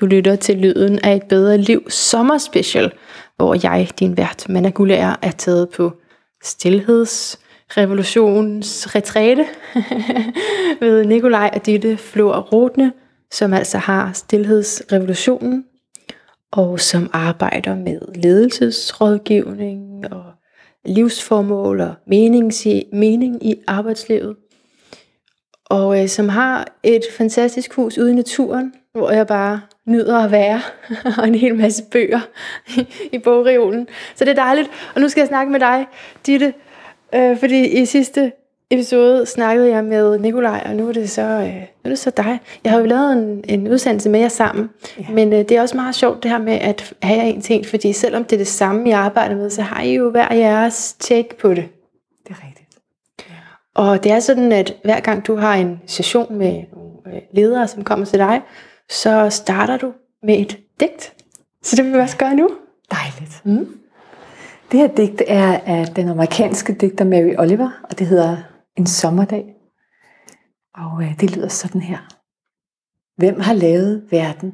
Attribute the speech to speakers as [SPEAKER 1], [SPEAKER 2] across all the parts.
[SPEAKER 1] Du lytter til lyden af et bedre liv sommerspecial, hvor jeg, din vært, Manna Gullager, er taget på stillhedsrevolutionsretræte ved Nikolaj og Ditte Flor Rotne, som altså har stillhedsrevolutionen, og som arbejder med ledelsesrådgivning og livsformål og mening i, mening i arbejdslivet. Og øh, som har et fantastisk hus ude i naturen, hvor jeg bare nyder at være, og en hel masse bøger i, bogreolen. Så det er dejligt. Og nu skal jeg snakke med dig, Ditte, øh, fordi i sidste episode snakkede jeg med Nikolaj, og nu er det så, øh, nu er det så dig. Jeg har jo lavet en, en udsendelse med jer sammen, ja. men øh, det er også meget sjovt det her med at have en ting, fordi selvom det er det samme, jeg arbejder med, så har I jo hver jeres take på det.
[SPEAKER 2] Det er rigtigt.
[SPEAKER 1] Ja. Og det er sådan, at hver gang du har en session med nogle øh, ledere, som kommer til dig, så starter du med et digt. Så det vil vi også gøre nu.
[SPEAKER 2] Dejligt. Mm. Det her digt er af den amerikanske digter Mary Oliver, og det hedder En sommerdag. Og øh, det lyder sådan her. Hvem har lavet verden?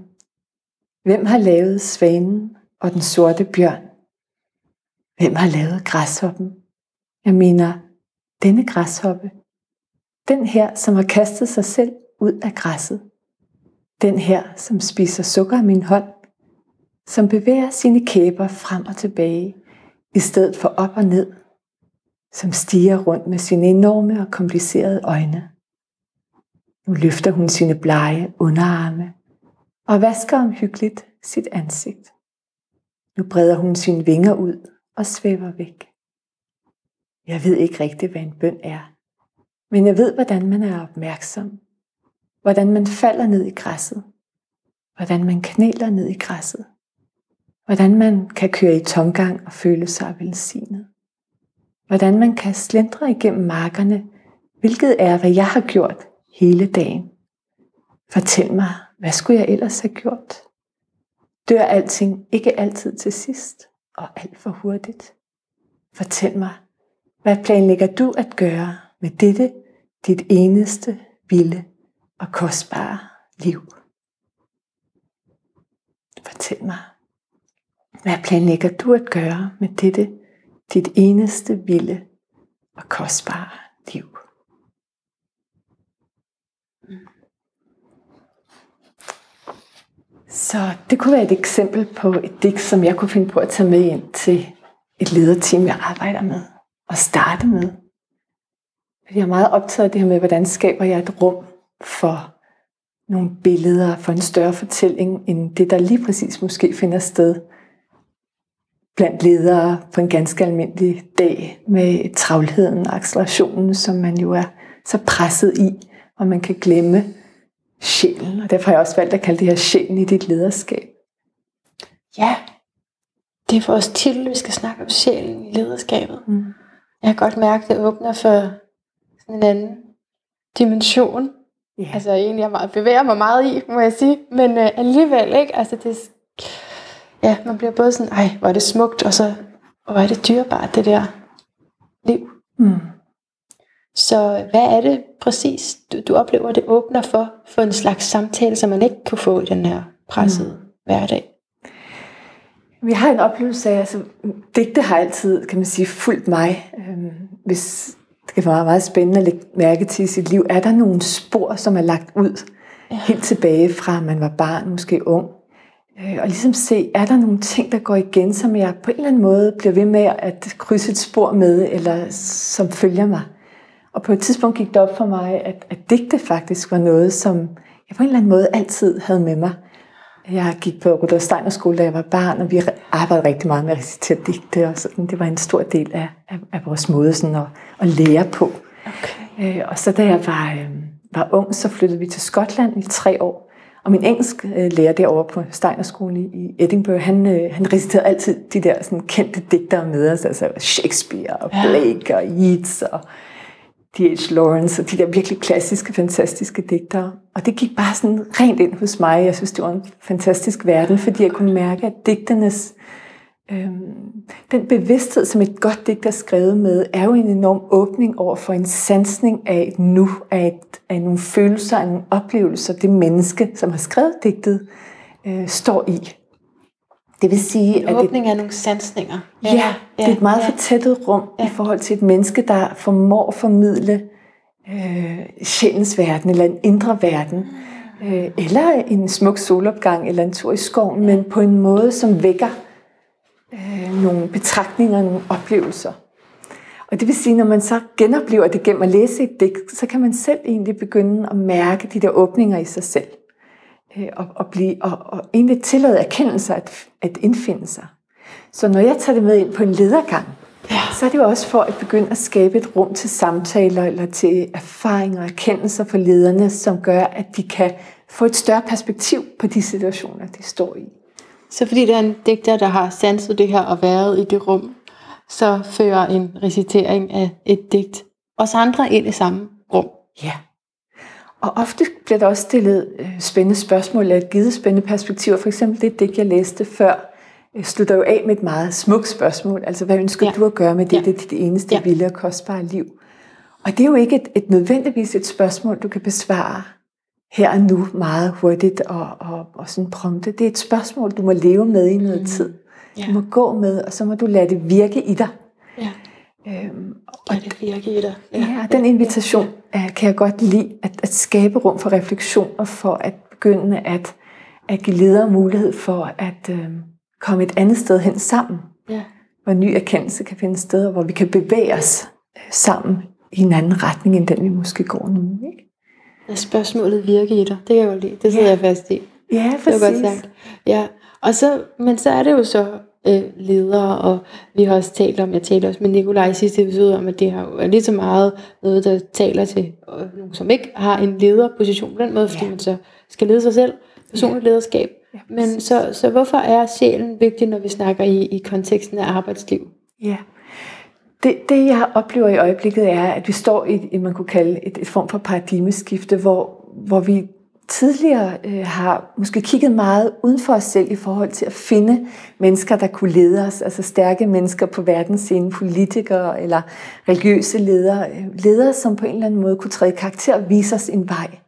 [SPEAKER 2] Hvem har lavet svanen og den sorte bjørn? Hvem har lavet græshoppen? Jeg mener, denne græshoppe. Den her, som har kastet sig selv ud af græsset. Den her, som spiser sukker af min hånd, som bevæger sine kæber frem og tilbage, i stedet for op og ned, som stiger rundt med sine enorme og komplicerede øjne. Nu løfter hun sine blege underarme og vasker omhyggeligt sit ansigt. Nu breder hun sine vinger ud og svæver væk. Jeg ved ikke rigtigt, hvad en bøn er, men jeg ved, hvordan man er opmærksom hvordan man falder ned i græsset, hvordan man knæler ned i græsset, hvordan man kan køre i tomgang og føle sig velsignet, hvordan man kan slendre igennem markerne, hvilket er, hvad jeg har gjort hele dagen. Fortæl mig, hvad skulle jeg ellers have gjort? Dør alting ikke altid til sidst og alt for hurtigt? Fortæl mig, hvad planlægger du at gøre med dette, dit eneste vilde og kostbare liv. Fortæl mig, hvad planlægger du at gøre med dette, dit eneste vilde og kostbare liv? Så det kunne være et eksempel på et digt, som jeg kunne finde på at tage med ind til et lederteam, jeg arbejder med, og starte med. Fordi jeg er meget optaget af det her med, hvordan skaber jeg et rum for nogle billeder, for en større fortælling, end det, der lige præcis måske finder sted blandt ledere på en ganske almindelig dag med travlheden og accelerationen, som man jo er så presset i, og man kan glemme sjælen. Og derfor har jeg også valgt at kalde det her sjælen i dit lederskab.
[SPEAKER 1] Ja, det er vores titel, vi skal snakke om sjælen i lederskabet. Mm. Jeg kan godt mærke, at det åbner for sådan en anden dimension Yeah. Altså egentlig, jeg meget, bevæger mig meget i, må jeg sige. Men øh, alligevel, ikke? Altså det, ja, man bliver både sådan, ej, hvor er det smukt, og så, hvor er det dyrebart, det der liv. Mm. Så hvad er det præcis, du, du oplever, det åbner for, for en slags samtale, som man ikke kunne få i den her pressede mm. hverdag?
[SPEAKER 2] Vi har en oplevelse af, altså digte har altid, kan man sige, fulgt mig. Øhm, hvis det kan være meget spændende at lægge mærke til i sit liv. Er der nogle spor, som er lagt ud ja. helt tilbage fra, man var barn, måske ung? Øh, og ligesom se, er der nogle ting, der går igen, som jeg på en eller anden måde bliver ved med at krydse et spor med, eller som følger mig. Og på et tidspunkt gik det op for mig, at, at digte faktisk var noget, som jeg på en eller anden måde altid havde med mig. Jeg gik på Rudolf Steiner skole, da jeg var barn, og vi arbejdede rigtig meget med at recitere digte, og sådan. det var en stor del af, af, af vores måde sådan at, at lære på. Okay. Øh, og så da jeg var, øh, var ung, så flyttede vi til Skotland i tre år, og min engelsk øh, lærer derovre på Steiner skole i Edinburgh, han, øh, han reciterede altid de der sådan, kendte digtere med os, altså Shakespeare og Blake og Yeats og D.H. Lawrence og de der virkelig klassiske, fantastiske digtere. Og det gik bare sådan rent ind hos mig. Jeg synes, det var en fantastisk verden, fordi jeg kunne mærke, at digternes øhm, den bevidsthed, som et godt digt er skrevet med, er jo en enorm åbning over for en sansning af et nu, af, et, af nogle følelser, af nogle oplevelser. Det menneske, som har skrevet digtet, øh, står i. Det vil sige,
[SPEAKER 1] at åbning af nogle sansninger.
[SPEAKER 2] Ja, ja, det er et meget ja. fortættet rum ja. i forhold til et menneske, der formår at formidle øh, sjælens verden, eller en indre verden, øh, eller en smuk solopgang, eller en tur i skoven, men på en måde, som vækker øh, nogle betragtninger, nogle oplevelser. Og det vil sige, når man så genoplever det gennem at læse et digt, så kan man selv egentlig begynde at mærke de der åbninger i sig selv. Øh, og, og, blive, og, og egentlig tillade erkendelser at, at indfinde sig. Så når jeg tager det med ind på en ledergang, ja. så er det jo også for at begynde at skabe et rum til samtaler eller til erfaringer og erkendelser for lederne, som gør, at de kan få et større perspektiv på de situationer, de står i.
[SPEAKER 1] Så fordi der er en digter, der har sanset det her og været i det rum, så fører en recitering af et digt os andre ind i samme rum.
[SPEAKER 2] Ja. Og ofte bliver der også stillet øh, spændende spørgsmål eller givet spændende perspektiver. For eksempel det digt, jeg læste før, øh, slutter jo af med et meget smukt spørgsmål. Altså, hvad ønsker ja. du at gøre med det? Ja. Det er dit eneste ja. vilde og kostbare liv. Og det er jo ikke et, et nødvendigvis et spørgsmål, du kan besvare her og nu meget hurtigt og, og, og sådan prompte. Det er et spørgsmål, du må leve med i noget mm. tid. Ja. Du må gå med, og så må du lade det virke i dig. Ja.
[SPEAKER 1] Øhm, og det virke i dig.
[SPEAKER 2] Ja, ja den invitation ja. kan jeg godt lide, at, at skabe rum for refleksion og for at begynde at, at give ledere mulighed for at øhm, komme et andet sted hen sammen. Ja. Hvor ny erkendelse kan finde steder, hvor vi kan bevæge os øh, sammen i en anden retning, end den vi måske går nu. Ikke?
[SPEAKER 1] Er spørgsmålet virke i dig? Det kan jeg jo lide. Det sidder ja. jeg fast i.
[SPEAKER 2] Ja, præcis. Det var godt sagt.
[SPEAKER 1] Ja. Og så, men så er det jo så øh, ledere, og vi har også talt om, jeg talte også med Nikolaj i sidste episode om, at det har jo lige så meget noget, der taler til øh, nogen, som ikke har en lederposition på den måde, fordi ja. man så skal lede sig selv, personligt ja. lederskab. Ja, men så, så hvorfor er sjælen vigtig, når vi snakker i, i konteksten af arbejdsliv?
[SPEAKER 2] Ja, det, det jeg oplever i øjeblikket er, at vi står i, et, man kunne kalde et, et form for paradigmeskifte, hvor, hvor vi tidligere øh, har måske kigget meget uden for os selv i forhold til at finde mennesker, der kunne lede os, altså stærke mennesker på verdensscenen, politikere eller religiøse ledere, øh, ledere, som på en eller anden måde kunne træde karakter og vise os en vej.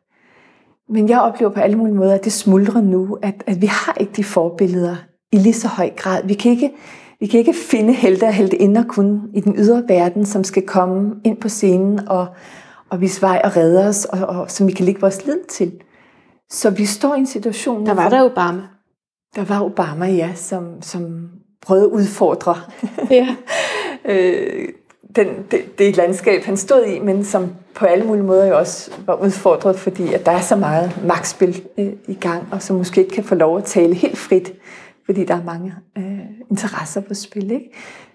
[SPEAKER 2] Men jeg oplever på alle mulige måder, at det smuldrer nu, at, at vi har ikke de forbilleder i lige så høj grad. Vi kan ikke, vi kan ikke finde helte og inder kun i den ydre verden, som skal komme ind på scenen og, og vise vej og redde os, og, og som vi kan lægge vores lid til. Så vi står i en situation...
[SPEAKER 1] Der var der Obama.
[SPEAKER 2] Der var Obama, ja, som, som prøvede at udfordre ja. øh, den, det, det landskab, han stod i, men som på alle mulige måder jo også var udfordret, fordi at der er så meget magtspil øh, i gang, og som måske ikke kan få lov at tale helt frit, fordi der er mange øh, interesser på spil. Ikke?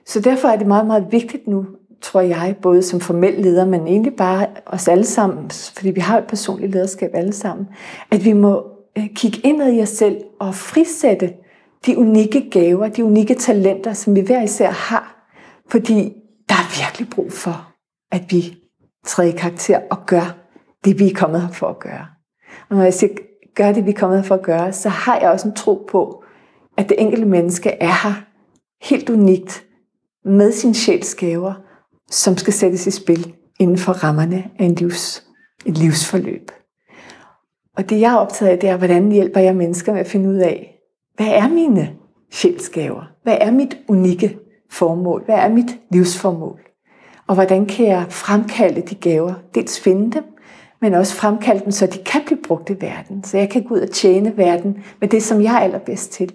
[SPEAKER 2] Så derfor er det meget, meget vigtigt nu, tror jeg, både som formel leder, men egentlig bare os alle sammen, fordi vi har et personligt lederskab alle sammen, at vi må øh, kigge indad i os selv og frisætte de unikke gaver, de unikke talenter, som vi hver især har. Fordi der er virkelig brug for, at vi træder i karakter og gør det, vi er kommet her for at gøre. Og når jeg siger, gør det, vi er kommet her for at gøre, så har jeg også en tro på, at det enkelte menneske er her helt unikt med sin sjælsgaver, som skal sættes i spil inden for rammerne af en livs, et livsforløb. Og det jeg er optaget af, det er, hvordan hjælper jeg mennesker med at finde ud af, hvad er mine sjælsgaver? Hvad er mit unikke formål? Hvad er mit livsformål? Og hvordan kan jeg fremkalde de gaver? Dels finde dem, men også fremkalde dem, så de kan blive brugt i verden. Så jeg kan gå ud og tjene verden med det, som jeg er allerbedst til.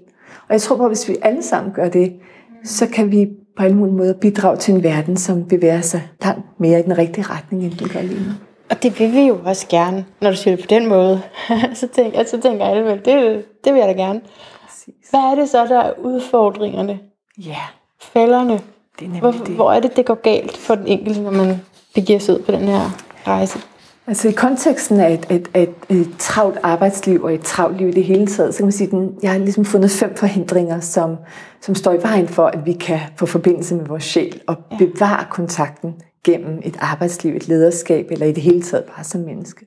[SPEAKER 2] Og jeg tror på, at hvis vi alle sammen gør det, så kan vi på alle mulige måder bidrage til en verden, som bevæger sig langt mere i den rigtige retning, end den gør lige nu.
[SPEAKER 1] Og det vil vi jo også gerne, når du siger det på den måde. så, tænker, så tænker jeg vel, det, det vil jeg da gerne. Præcis. Hvad er det så, der er udfordringerne?
[SPEAKER 2] Ja.
[SPEAKER 1] Fælderne? Det er hvor, det. hvor er det, det går galt for den enkelte, når man begiver sig ud på den her rejse?
[SPEAKER 2] Altså i konteksten af et, et, et, et travlt arbejdsliv og et travlt liv i det hele taget, så kan man sige, at jeg har ligesom fundet fem forhindringer, som, som står i vejen for, at vi kan få forbindelse med vores sjæl og bevare kontakten gennem et arbejdsliv, et lederskab eller i det hele taget bare som menneske.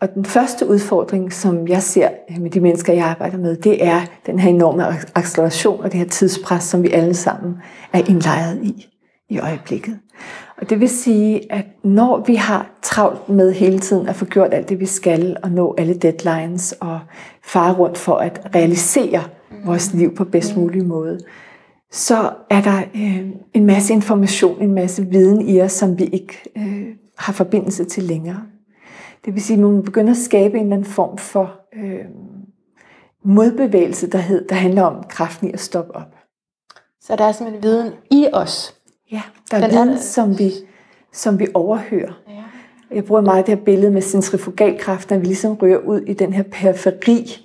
[SPEAKER 2] Og den første udfordring, som jeg ser med de mennesker, jeg arbejder med, det er den her enorme acceleration og det her tidspres, som vi alle sammen er indlejret i i øjeblikket. Og det vil sige, at når vi har travlt med hele tiden at få gjort alt det, vi skal, og nå alle deadlines, og fare rundt for at realisere vores liv på bedst mulig måde, så er der øh, en masse information, en masse viden i os, som vi ikke øh, har forbindelse til længere. Det vil sige, at man begynder at skabe en eller anden form for øh, modbevægelse, der, hed, der handler om kraften i at stoppe op.
[SPEAKER 1] Så der er simpelthen viden i os.
[SPEAKER 2] Ja, der er
[SPEAKER 1] Den
[SPEAKER 2] viden, som vi, som vi overhører.
[SPEAKER 1] Ja.
[SPEAKER 2] Jeg bruger meget det her billede med centrifugalkraften, at vi ligesom rører ud i den her periferi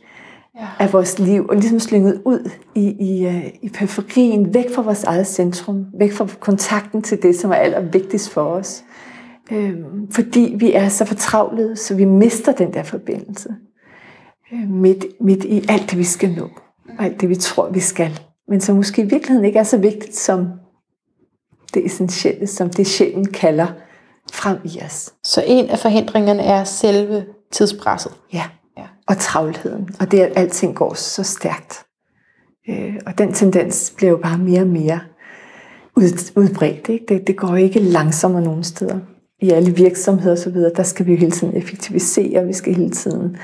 [SPEAKER 1] Ja.
[SPEAKER 2] af vores liv, og ligesom slynget ud i, i, øh, i periferien, væk fra vores eget centrum, væk fra kontakten til det, som er allervigtigst for os. Øhm, fordi vi er så fortravlede, så vi mister den der forbindelse. Øh, midt, midt i alt det, vi skal nå, og alt det, vi tror, vi skal. Men som måske i virkeligheden ikke er så vigtigt som det essentielle, som det sjælen kalder frem i os.
[SPEAKER 1] Så en af forhindringerne er selve tidspresset.
[SPEAKER 2] Ja.
[SPEAKER 1] Ja.
[SPEAKER 2] Og travlheden. Og det, at alting går så stærkt. Øh, og den tendens bliver jo bare mere og mere ud, udbredt. Ikke? Det, det går ikke langsommere nogen steder. I alle virksomheder osv., der skal vi jo hele tiden effektivisere, vi skal hele tiden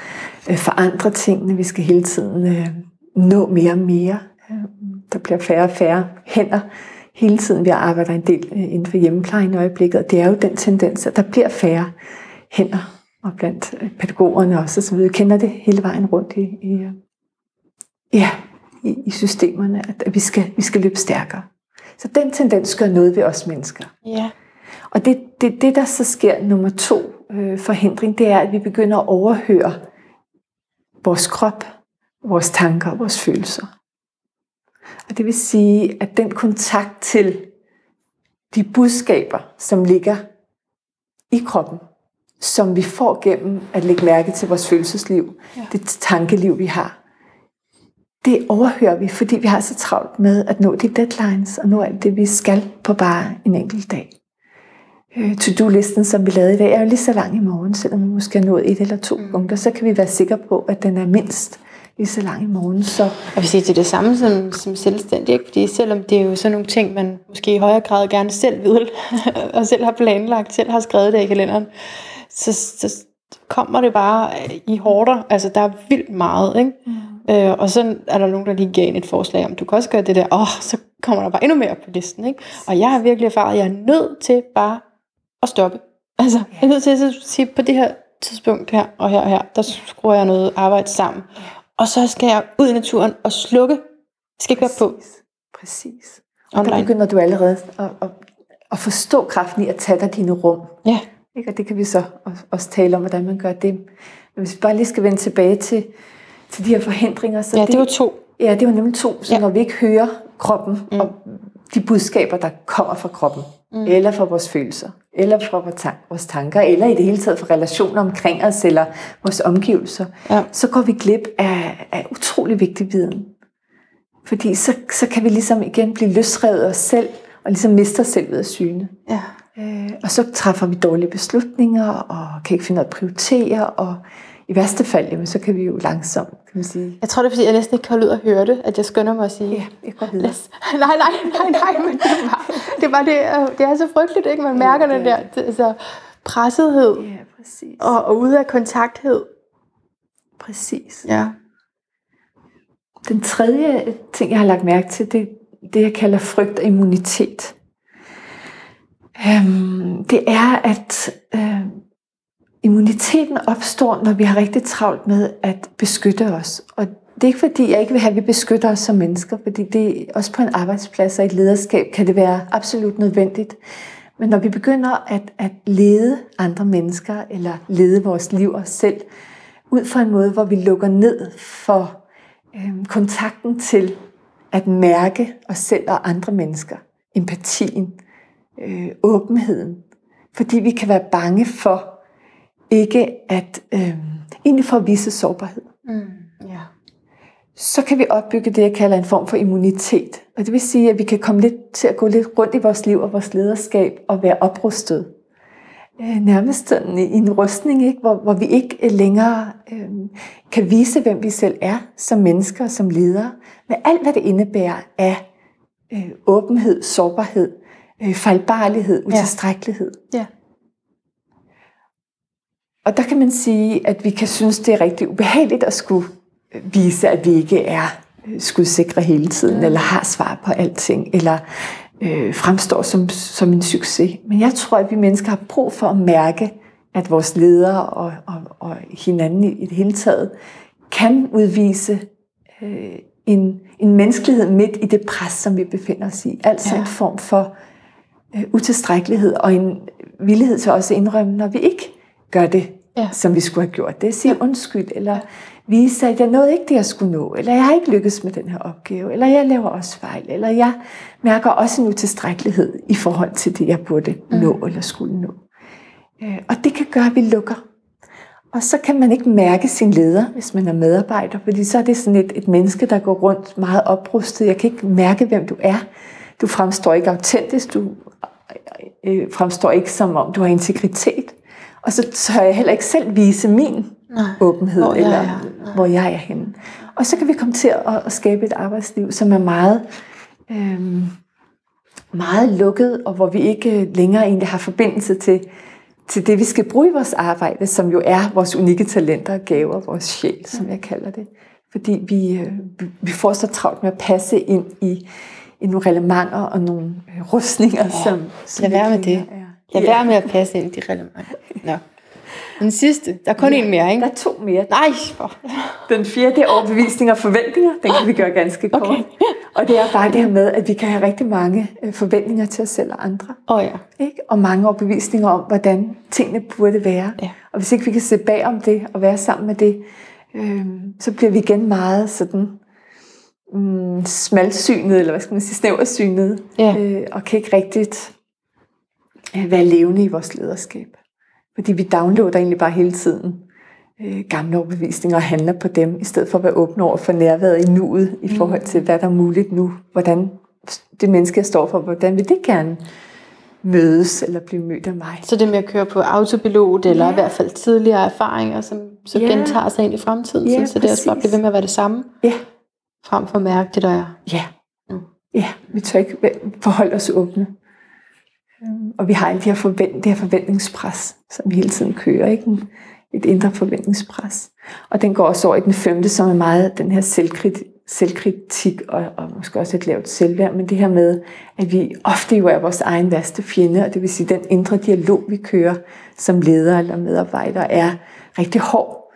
[SPEAKER 2] øh, forandre tingene, vi skal hele tiden øh, nå mere og mere. Øh, der bliver færre og færre hænder hele tiden. Vi arbejder en del øh, inden for hjemmeplejen i øjeblikket, og det er jo den tendens, at der bliver færre hænder og blandt øh, pædagogerne også, så vi kender det hele vejen rundt i, i, øh, ja, i, i systemerne, at, at vi, skal, vi skal løbe stærkere. Så den tendens gør noget ved os mennesker.
[SPEAKER 1] Ja.
[SPEAKER 2] Og det, det, det der så sker, nummer to øh, forhindring, det er, at vi begynder at overhøre vores krop, vores tanker og vores følelser. Og det vil sige, at den kontakt til de budskaber, som ligger i kroppen, som vi får gennem at lægge mærke til vores følelsesliv,
[SPEAKER 1] Ja.
[SPEAKER 2] det tankeliv, vi har, det overhører vi, fordi vi har så travlt med at nå de deadlines og nå alt det, vi skal på bare en enkelt dag. Øh, To-do-listen, som vi lavede i dag, er jo lige så lang i morgen, selvom vi måske har nået et eller to mm. punkter, så kan vi være sikre på, at den er mindst lige så lang i morgen. Så
[SPEAKER 1] Jeg vil sige, det er det samme som, som selvstændig, ikke? fordi selvom det er jo sådan nogle ting, man måske i højere grad gerne selv ved, og selv har planlagt, selv har skrevet det i kalenderen, så, så kommer det bare i hårder. Altså, der er vildt meget, ikke? Mm. Øh, og så er der nogen, der lige giver en et forslag om, du kan også gøre det der, åh, oh, så kommer der bare endnu mere på listen, ikke? Og jeg har virkelig erfaret, at jeg er nødt til bare at stoppe. Altså, jeg er nødt til at sige, på det her tidspunkt her og her og her, der skruer jeg noget arbejde sammen. Og så skal jeg ud i naturen og slukke. Jeg skal ikke være på
[SPEAKER 2] Præcis. Præcis. Og der
[SPEAKER 1] online.
[SPEAKER 2] begynder du allerede at, at, at forstå kraften i at tage dig dine rum.
[SPEAKER 1] Ja,
[SPEAKER 2] Ikke? Og det kan vi så også, tale om, hvordan man gør det. Men hvis vi bare lige skal vende tilbage til, til de her forhindringer. Så
[SPEAKER 1] ja det var to.
[SPEAKER 2] Ja, det var nemlig to. Så
[SPEAKER 1] ja.
[SPEAKER 2] når vi ikke hører kroppen mm. og de budskaber, der kommer fra kroppen, mm. eller fra vores følelser, eller fra vores tan- vores tanker, eller i det hele taget fra relationer omkring os, eller vores omgivelser,
[SPEAKER 1] Ja.
[SPEAKER 2] så går vi glip af, af utrolig vigtig viden. Fordi så, så kan vi ligesom igen blive løsrevet af os selv, og ligesom miste os selv ud af syne.
[SPEAKER 1] Ja.
[SPEAKER 2] Øh, og så træffer vi dårlige beslutninger, og kan ikke finde af at prioritere, og i værste fald, jamen, så kan vi jo langsomt, kan man sige,
[SPEAKER 1] Jeg tror, det er, fordi jeg næsten ikke kan holde ud at høre det, at jeg skynder mig at sige,
[SPEAKER 2] ja, jeg går videre.
[SPEAKER 1] Nej, nej, nej, nej, men det er bare det, er, bare det, det er så frygteligt, ikke? Man mærker
[SPEAKER 2] det
[SPEAKER 1] den
[SPEAKER 2] er
[SPEAKER 1] der det, altså, pressethed
[SPEAKER 2] Ja, præcis.
[SPEAKER 1] og, og ude af kontakthed.
[SPEAKER 2] Præcis.
[SPEAKER 1] Ja.
[SPEAKER 2] Den tredje ting, jeg har lagt mærke til, det det, jeg kalder frygt og immunitet. Øhm, det er, at øh, immuniteten opstår, når vi har rigtig travlt med at beskytte os. Og det er ikke fordi, jeg ikke vil have, at vi beskytter os som mennesker, fordi det også på en arbejdsplads og i et lederskab kan det være absolut nødvendigt. Men når vi begynder at, at lede andre mennesker, eller lede vores liv os selv, ud fra en måde, hvor vi lukker ned for øh, kontakten til at mærke os selv og andre mennesker, empatien, øh, åbenheden, fordi vi kan være bange for ikke at, øh, egentlig for at vise sårbarhed.
[SPEAKER 1] Mm. ja.
[SPEAKER 2] Så kan vi opbygge det, jeg kalder en form for immunitet. Og det vil sige, at vi kan komme lidt til at gå lidt rundt i vores liv og vores lederskab og være oprustet. Øh, nærmest sådan i en rustning, ikke? Hvor, hvor vi ikke øh, længere øh, kan vise, hvem vi selv er som mennesker og som ledere. Med alt, hvad det indebærer af øh, åbenhed, sårbarhed, øh, fejlbarlighed, utilstrækkelighed.
[SPEAKER 1] Ja.
[SPEAKER 2] Og der kan man sige, at vi kan synes, det er rigtig ubehageligt at skulle øh, vise, at vi ikke er øh, skudsikre hele tiden, mm. eller har svar på alting, eller øh, fremstår som, som en succes. Men jeg tror, at vi mennesker har brug for at mærke, at vores ledere og, og, og hinanden i, i det hele taget kan udvise øh, en, en menneskelighed midt i det pres, som vi befinder os i. Altså ja. en form for øh, utilstrækkelighed og en villighed til også at indrømme, når vi ikke gør det, ja. som vi skulle have gjort det. Sige ja. undskyld, eller vise, at jeg nåede ikke det, jeg skulle nå, eller jeg har ikke lykkes med den her opgave, eller jeg laver også fejl, eller jeg mærker også en utilstrækkelighed i forhold til det, jeg burde mm. nå eller skulle nå. Øh, og det kan gøre, at vi lukker. Og så kan man ikke mærke sin leder, hvis man er medarbejder, fordi så er det sådan et, et menneske, der går rundt meget oprustet. Jeg kan ikke mærke, hvem du er. Du fremstår ikke autentisk, du øh, fremstår ikke som om, du har integritet. Og så tør jeg heller ikke selv vise min Nej. åbenhed, hvor eller er. hvor jeg er henne. Og så kan vi komme til at, at skabe et arbejdsliv, som er meget, øh, meget lukket, og hvor vi ikke længere egentlig har forbindelse til, til det, vi skal bruge i vores arbejde, som jo er vores unikke talenter og gaver, vores sjæl, som jeg kalder det. Fordi vi, øh, vi får så travlt med at passe ind i, i nogle relevanter og nogle øh, rustninger, ja, som, som
[SPEAKER 1] lad være med det. Er. Lad ja. være med at passe ind i de relevanter. Nå. Den sidste. Der er kun ja, en mere, ikke?
[SPEAKER 2] Der er to mere.
[SPEAKER 1] Nej, for.
[SPEAKER 2] Den fjerde, er overbevisning og forventninger. Den kan vi gøre ganske kort. Okay. Og det er bare det her med, at vi kan have rigtig mange øh, forventninger til os selv og andre.
[SPEAKER 1] Oh, ja.
[SPEAKER 2] Ikke? Og mange overbevisninger om, hvordan tingene burde være. Ja. Og hvis ikke vi kan se bag om det og være sammen med det, øh, så bliver vi igen meget sådan mm, smalsynet, eller hvad skal man sige, snæversynet. Ja. Øh, og kan ikke rigtigt være levende i vores lederskab. Fordi vi downloader egentlig bare hele tiden øh, gamle overbevisninger og handler på dem, i stedet for at være åbne over for nærværet i nuet, i forhold til, hvad der er muligt nu. Hvordan det menneske, jeg står for, hvordan vil det gerne mødes eller blive mødt af mig.
[SPEAKER 1] Så det med at køre på autopilot, eller ja. i hvert fald tidligere erfaringer, som så ja. gentager sig ind i fremtiden, ja, så det er også bare blive ved med at være det samme,
[SPEAKER 2] ja.
[SPEAKER 1] frem for at mærke det, der er.
[SPEAKER 2] Ja, mm. ja vi tør ikke forholde os åbne. Øhm, og vi har alle de her, forvent, det her forventningspres, som vi hele tiden kører. Ikke? Et indre forventningspres. Og den går også over i den femte, som er meget den her selvkritik, selvkritik og, og måske også et lavt selvværd, men det her med, at vi ofte jo er vores egen værste fjende, og det vil sige, at den indre dialog, vi kører som leder eller medarbejder, er rigtig hård,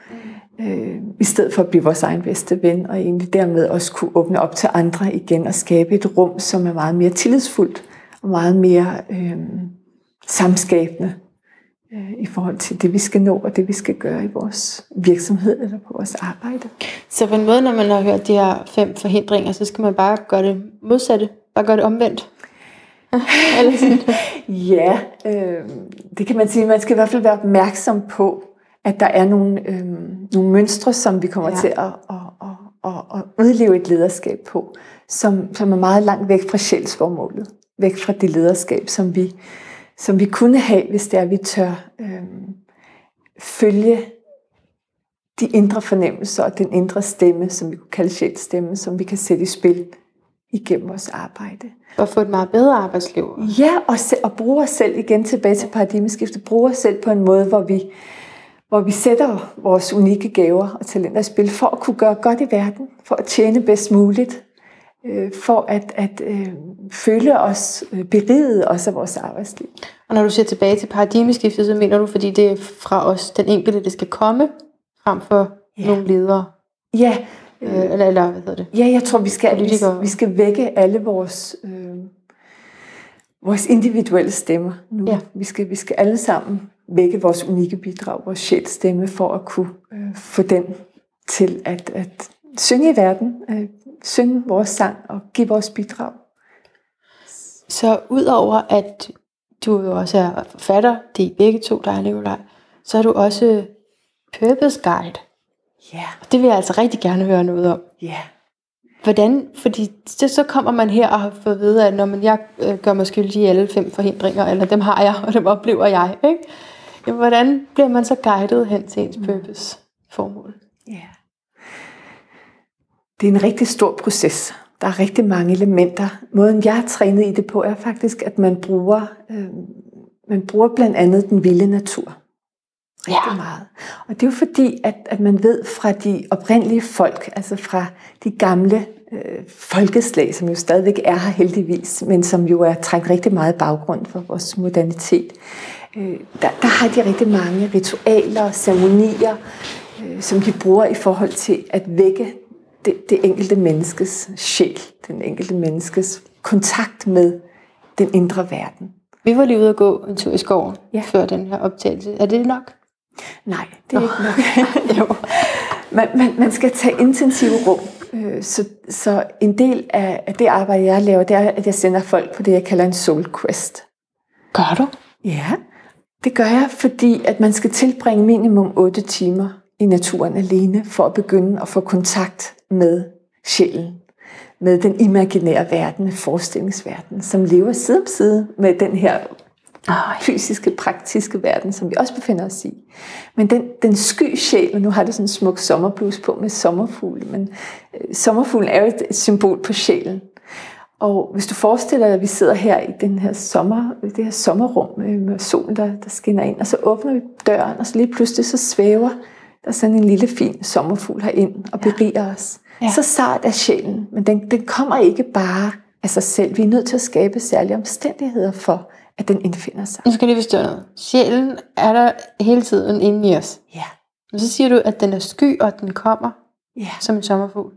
[SPEAKER 2] øh, i stedet for at blive vores egen bedste ven, og egentlig dermed også kunne åbne op til andre igen og skabe et rum, som er meget mere tillidsfuldt, og meget mere øh, samskabende øh, i forhold til det, vi skal nå, og det, vi skal gøre i vores virksomhed eller på vores arbejde.
[SPEAKER 1] Så på en måde, når man har hørt de her fem forhindringer, så skal man bare gøre det modsatte, bare gøre det omvendt.
[SPEAKER 2] ja, øh, det kan man sige. Man skal i hvert fald være opmærksom på, at der er nogle, øh, nogle mønstre, som vi kommer ja. til at, at, at, at, at udleve et lederskab på, som, som er meget langt væk fra sjælsformålet væk fra det lederskab, som vi, som vi kunne have, hvis det er, at vi tør øh, følge de indre fornemmelser og den indre stemme, som vi kunne kalde sjælstemme, som vi kan sætte i spil igennem vores arbejde.
[SPEAKER 1] Og få et meget bedre arbejdsliv.
[SPEAKER 2] Ja, og, se, og bruge os selv igen tilbage til paradigmeskiftet. Bruge os selv på en måde, hvor vi, hvor vi sætter vores unikke gaver og talenter i spil for at kunne gøre godt i verden, for at tjene bedst muligt, øh, for at, at øh, føle os øh, beriget også af vores arbejdsliv.
[SPEAKER 1] Og når du ser tilbage til paradigmeskiftet, så mener du, fordi det er fra os, den enkelte, det skal komme, frem for ja. nogle ledere?
[SPEAKER 2] Ja.
[SPEAKER 1] Øh, eller, eller hvad hedder det?
[SPEAKER 2] Ja, jeg tror, vi skal, vi, vi skal vække alle vores, øh, vores individuelle stemmer nu. Ja. Vi, skal, vi skal alle sammen vække vores unikke bidrag, vores sjælstemme, for at kunne øh, få den til at, at synge i verden, øh, synge vores sang og give vores bidrag.
[SPEAKER 1] Så udover at du jo også er forfatter, det er begge to, der er Nikolaj, så er du også purpose guide.
[SPEAKER 2] Ja. Yeah.
[SPEAKER 1] Det vil jeg altså rigtig gerne høre noget om.
[SPEAKER 2] Ja. Yeah.
[SPEAKER 1] Hvordan, fordi det, så kommer man her og har fået at vide, at når man, jeg øh, gør mig skyldig i alle fem forhindringer, eller dem har jeg, og dem oplever jeg, ikke? Jamen, hvordan bliver man så guidet hen til ens purpose-formål?
[SPEAKER 2] Ja. Yeah det er en rigtig stor proces. der er rigtig mange elementer. Måden jeg er trænet i det på, er faktisk, at man bruger, øh, man bruger blandt andet den vilde natur. Rigtig ja. meget. Og det er jo fordi, at, at man ved fra de oprindelige folk, altså fra de gamle øh, folkeslag, som jo stadigvæk er her heldigvis, men som jo er trængt rigtig meget baggrund for vores modernitet, øh, der, der har de rigtig mange ritualer og ceremonier, øh, som de bruger i forhold til at vække det, det enkelte menneskes sjæl, den enkelte menneskes kontakt med den indre verden.
[SPEAKER 1] Vi var lige ude at gå en tur i skoven ja. før den her optagelse. Er det nok?
[SPEAKER 2] Nej, det er oh. ikke nok. jo. Man, man, man skal tage intensive rum. Øh, så, så en del af det arbejde, jeg laver, det er, at jeg sender folk på det, jeg kalder en soul quest.
[SPEAKER 1] Gør du?
[SPEAKER 2] Ja, det gør jeg, fordi at man skal tilbringe minimum 8 timer i naturen alene, for at begynde at få kontakt med sjælen, med den imaginære verden, med forestillingsverdenen, som lever side om side med den her fysiske, praktiske verden, som vi også befinder os i. Men den, den sky sjæl, og nu har det sådan en smuk sommerblus på med sommerfugle, men øh, sommerfuglen er jo et, et symbol på sjælen. Og hvis du forestiller dig, at vi sidder her i den her sommer, det her sommerrum øh, med solen, der, der skinner ind, og så åbner vi døren, og så lige pludselig så svæver der sådan en lille fin sommerfugl herind og beriger ja. os. Ja. Så sart er sjælen, men den, den kommer ikke bare af sig selv. Vi er nødt til at skabe særlige omstændigheder for, at den indfinder sig.
[SPEAKER 1] Nu skal lige forstå noget. Sjælen er der hele tiden inde i os.
[SPEAKER 2] Ja.
[SPEAKER 1] Og så siger du, at den er sky, og at den kommer
[SPEAKER 2] ja.
[SPEAKER 1] som en sommerfugl.